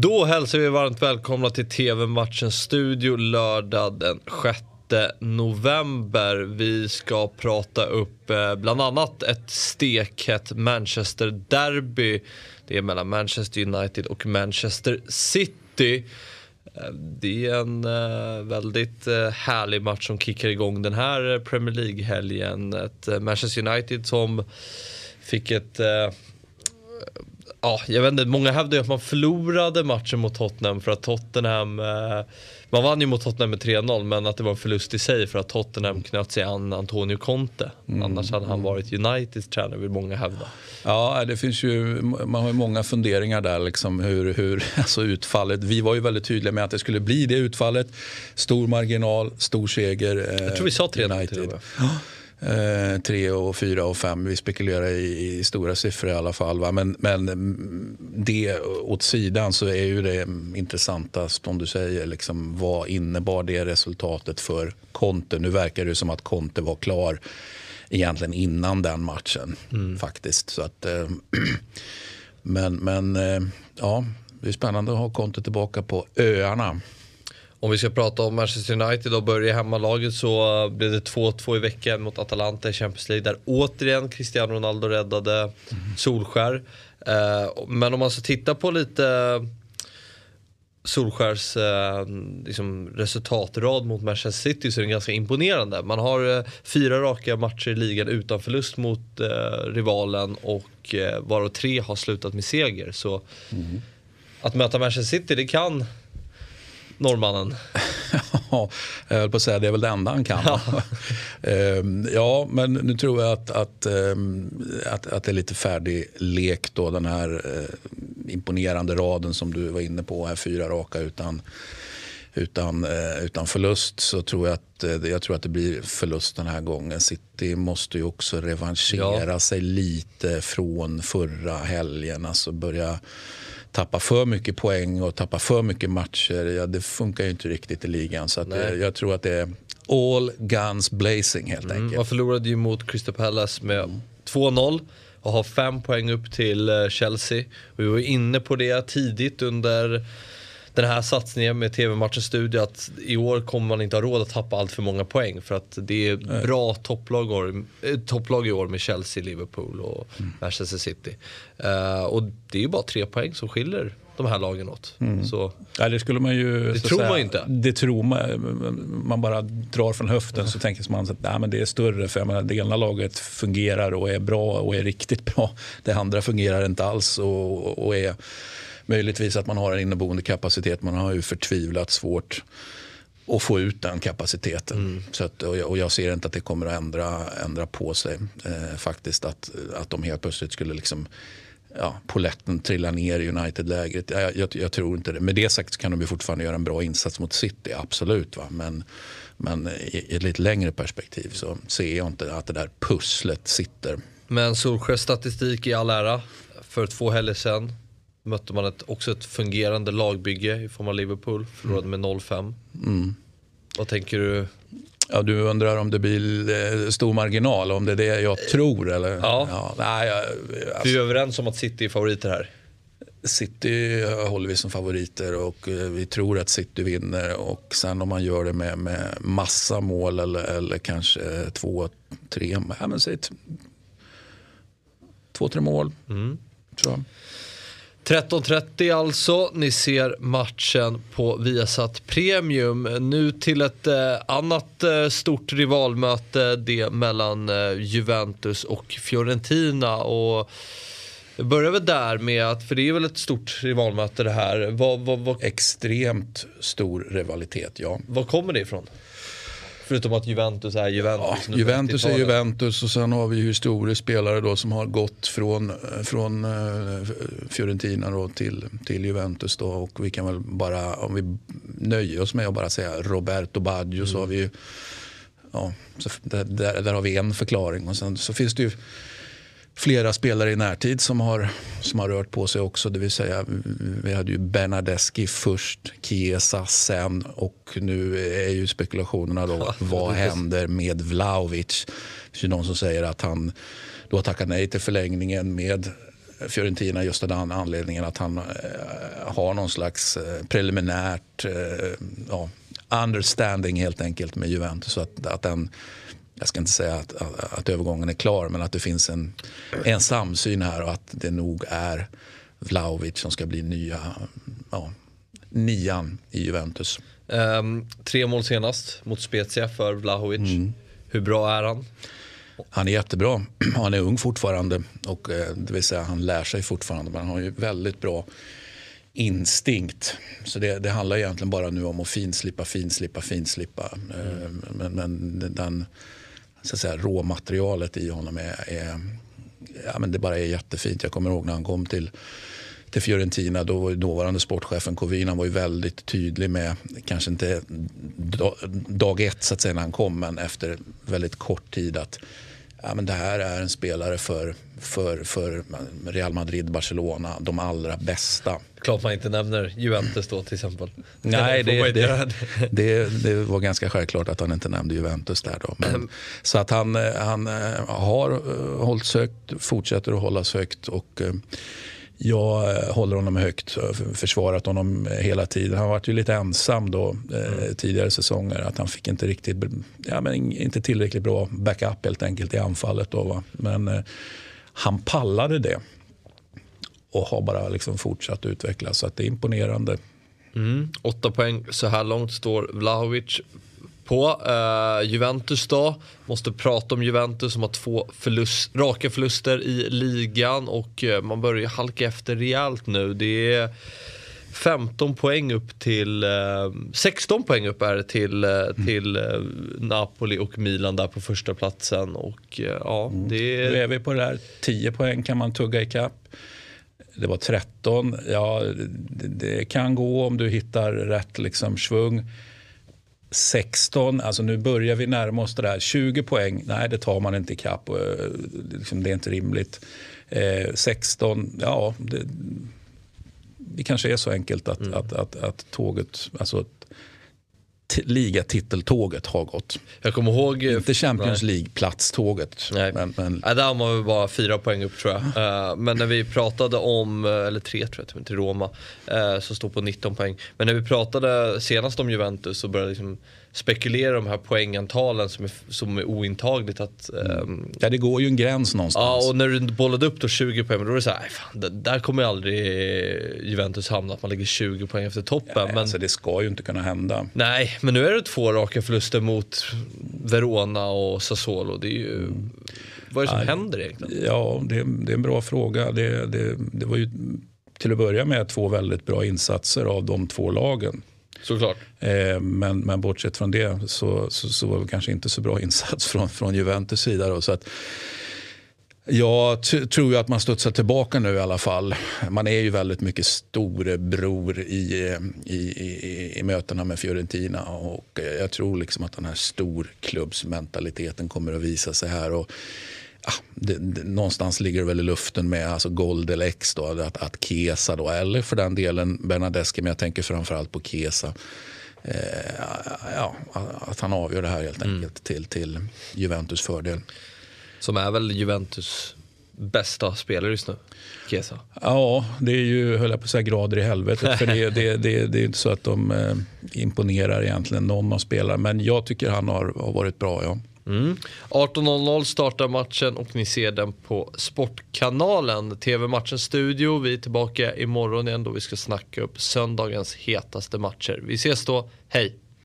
Då hälsar vi varmt välkomna till TV-matchens studio lördag den 6 november. Vi ska prata upp eh, bland annat ett stekhett Manchester-derby. Det är mellan Manchester United och Manchester City. Eh, det är en eh, väldigt härlig match som kickar igång den här Premier League-helgen. Ett Manchester United som fick ett ja, jag vet inte, många hävdar ju att man förlorade matchen mot Tottenham för att Tottenham eh, man vann ju mot Tottenham med 3-0 men att det var en förlust i sig för att Tottenham knöt sig an Antonio Conte. Mm. Annars hade han varit Uniteds tränare vill många hävda. Ja, det finns ju, man har ju många funderingar där liksom hur, hur alltså utfallet. Vi var ju väldigt tydliga med att det skulle bli det utfallet. Stor marginal, stor seger. Eh, Jag tror vi sa 3-0 till och med. Eh, tre och fyra och fem. Vi spekulerar i, i stora siffror i alla fall. Va? Men, men det åt sidan så är ju det intressantast om du säger liksom, vad innebar det resultatet för Conte? Nu verkar det som att Conte var klar egentligen innan den matchen mm. faktiskt. Så att, eh, men men eh, ja, det är spännande att ha Conte tillbaka på öarna. Om vi ska prata om Manchester United och börja hemmalaget så blev det 2-2 i veckan mot Atalanta i Champions League där återigen Cristiano Ronaldo räddade mm. Solskär. Eh, men om man ska titta på lite Solskärs eh, liksom resultatrad mot Manchester City så är den ganska imponerande. Man har eh, fyra raka matcher i ligan utan förlust mot rivalen och varav tre har slutat med seger. Så mm. att möta Manchester City det kan norrmannen? ja, jag höll på att säga det är väl det enda han kan. Ja, ehm, ja men nu tror jag att, att, ehm, att, att det är lite färdig lek då. Den här eh, imponerande raden som du var inne på, här fyra raka utan utan, eh, utan förlust så tror jag att, eh, jag tror att det blir förlust den här gången. City måste ju också revanschera ja. sig lite från förra helgen. Alltså börja tappa för mycket poäng och tappa för mycket matcher, ja, det funkar ju inte riktigt i ligan. Så det, jag tror att det är all guns blazing helt mm, enkelt. Man förlorade ju mot Crystal Palace med mm. 2-0 och har fem poäng upp till eh, Chelsea. Vi var inne på det tidigt under den här satsningen med TV-matchens studio att i år kommer man inte ha råd att tappa allt för många poäng för att det är Nej. bra topplag, år, äh, topplag i år med Chelsea, Liverpool och mm. Manchester City. Uh, och det är ju bara tre poäng som skiljer de här lagen åt. Mm. Så, ja, det skulle man ju... Det tror säga, man inte. Det tror man. Man bara drar från höften mm. så tänker man att nej, men det är större. För jag menar, det ena laget fungerar och är bra och är riktigt bra. Det andra fungerar inte alls och, och är Möjligtvis att man har en inneboende kapacitet. Man har ju förtvivlat svårt att få ut den kapaciteten. Mm. Så att, och, jag, och, jag, ser inte att det kommer att ändra, ändra på sig. Eh, faktiskt att, att de helt plötsligt skulle liksom ja, poletten trilla ner i United-lägret. Jag, jag, jag, tror inte det. Med det sagt kan de fortfarande göra en bra insats mot City, absolut. Va? Men, men i, i ett lite längre perspektiv så ser jag inte att det där pusslet sitter. Men Solskjaers statistik i all ära. För två helger sedan mötte man ett, också ett fungerande lagbygge i form av Liverpool. Förlorade med 0-5. Mm. Vad tänker du? Ja, du undrar om det blir eh, stor marginal, om det är det jag tror? Eller? Ja. ja nej, alltså. Vi är överens om att City är favoriter här. City håller vi som favoriter och eh, vi tror att City vinner. Och sen om man gör det med, med massa mål eller, eller kanske två, tre, ja, men säg två, tre mål. Mm. Tror jag. 13.30 alltså. Ni ser matchen på Viasat Premium. Nu till ett eh, annat eh, stort rivalmöte. Det mellan eh, Juventus och Fiorentina. Och jag börjar väl där med att, för det är väl ett stort rivalmöte det här. Vad, vad, vad... Extremt stor rivalitet, ja. Var kommer det ifrån? Förutom att Juventus är Juventus. Ja, Juventus är Juventus och sen har vi historiskt spelare då som har gått från, från uh, Fiorentina då till, till Juventus. Då, och vi kan väl bara, om vi nöjer oss med att bara säga Roberto Baggio mm. så har vi ja, så där, där, har vi en förklaring. Och sen så finns det ju flera spelare i närtid som har, som har rört på sig också. Det vill säga, vi hade ju Bernadeschi först, Chiesa sen och nu är ju spekulationerna då, vad händer med Vlahovic? Det är någon som säger att han då tackar nej till förlängningen med Fiorentina just av den anledningen att han har någon slags preliminärt ja, understanding helt enkelt med Juventus. Att, att den, jag ska inte säga att, att, att, övergången är klar men att det finns en, en samsyn här och att det nog är Vlahovic som ska bli nya ja, nian i Juventus. Um, tre mål senast mot Spezia för Vlahovic. Mm. Hur bra är han? Han är jättebra. Han är ung fortfarande. Och, eh, det vill säga han lär sig fortfarande. Men han har ju väldigt bra instinkt. Så det, det handlar egentligen bara nu om att finslippa, finslippa, finslippa. Mm. Men, men den, så att säga, råmaterialet i honom är, är, ja, men det bara är jättefint. Jag kommer ihåg när han kom till till Fiorentina. Då var dåvarande sportchefen Covina var ju väldigt tydlig med, kanske inte dag ett så att säga när han kom, men efter väldigt kort tid att ja, men det här är en spelare för, för, för Real Madrid, Barcelona, de allra bästa. Klart man inte nämner Juventus då till exempel. Nej, det, det, det, det, var ganska självklart att han inte nämnde Juventus där då. Men, mm. Så att han, han eh, har eh, hållit högt, fortsätter att hållas högt och eh, jag eh, håller honom högt, försvarat honom hela tiden. Han var ju lite ensam då eh, mm. tidigare säsonger. Att han fick inte riktigt, ja, men inte tillräckligt bra backup helt enkelt i anfallet. Då, va? Men eh, han pallade det och har bara liksom fortsatt utvecklas. Så att det är imponerande. Mm. Åtta poäng så här långt står Vlahovic på. Uh, Juventus då, måste prata om Juventus som har två förlust, raka förluster i ligan och uh, man börjar halka efter rejält nu. Det är 15 poäng upp till, uh, 16 poäng upp är det till, mm. till Napoli och Milan där på första platsen. Och, ja, mm. det... Nu är vi på det där, 10 poäng kan man tugga ikapp. Det var 13. Ja, det, det kan gå om du hittar rätt liksom svung. 16, alltså nu börjar vi närma oss det där. 20 poäng, nej det tar man inte ikapp. Eh, liksom, det är inte rimligt. Eh, 16, ja det, det kanske är så enkelt att, mm. att, att, att, tåget, alltså ligatiteltåget har gått. Jag kommer ihåg... Inte Champions League-platståget. Men, men... Nej, där har man bara fyra poäng upp tror jag. Uh, men när vi pratade om, eh, eller tre tror jag till Roma, så står på 19 poäng. Men när vi pratade senast om Juventus så började liksom spekulera de här poängantalen som är, som är ointagligt. Att, um... Ja, det går ju en gräns någonstans. Ja, och när du bollade upp då 20 poäng, då är det så här, fan, där kommer aldrig Juventus hamna, att man ligger 20 poäng efter toppen. Ja, men... Alltså, det ska ju inte kunna hända. Nej, men nu är det två raka förluster mot Verona och Sassuolo. Det är ju... Mm. Vad är det som ja, händer egentligen? Ja, det, det, är en bra fråga. Det, det, det var ju till att börja med två väldigt bra insatser av de två lagen. Såklart. Eh, men, men bortsett från det så, så, så var det kanske inte så bra insats från, från Juventus sida. Då, så att, jag tror ju att man studsar tillbaka nu i alla fall. Man är ju väldigt mycket storebror i, i, i, i mötena med Fiorentina. Och jag tror liksom att den här storklubbsmentaliteten kommer att visa sig här. Och det, det, någonstans ligger det väl i luften med alltså Gold eller X. Då, att, att Kesa, då, eller för den delen Bernadeschi, men jag tänker framförallt på Kesa. Eh, ja, att han avgör det här helt mm. enkelt mm. till, till Juventus fördel. Som är väl Juventus bästa spelare just nu? Kesa. Ja, det är ju, höll jag på att säga, grader i helvetet. För det, det, det, det är inte så att de eh, imponerar egentligen någon av spelarna. Men jag tycker han har, har varit bra, ja. Mm. mm. 18.00 startar matchen och ni ser den på Sportkanalen. TV-matchens studio. Vi är tillbaka imorgon igen då vi ska snacka upp söndagens hetaste matcher. Vi ses då. Hej!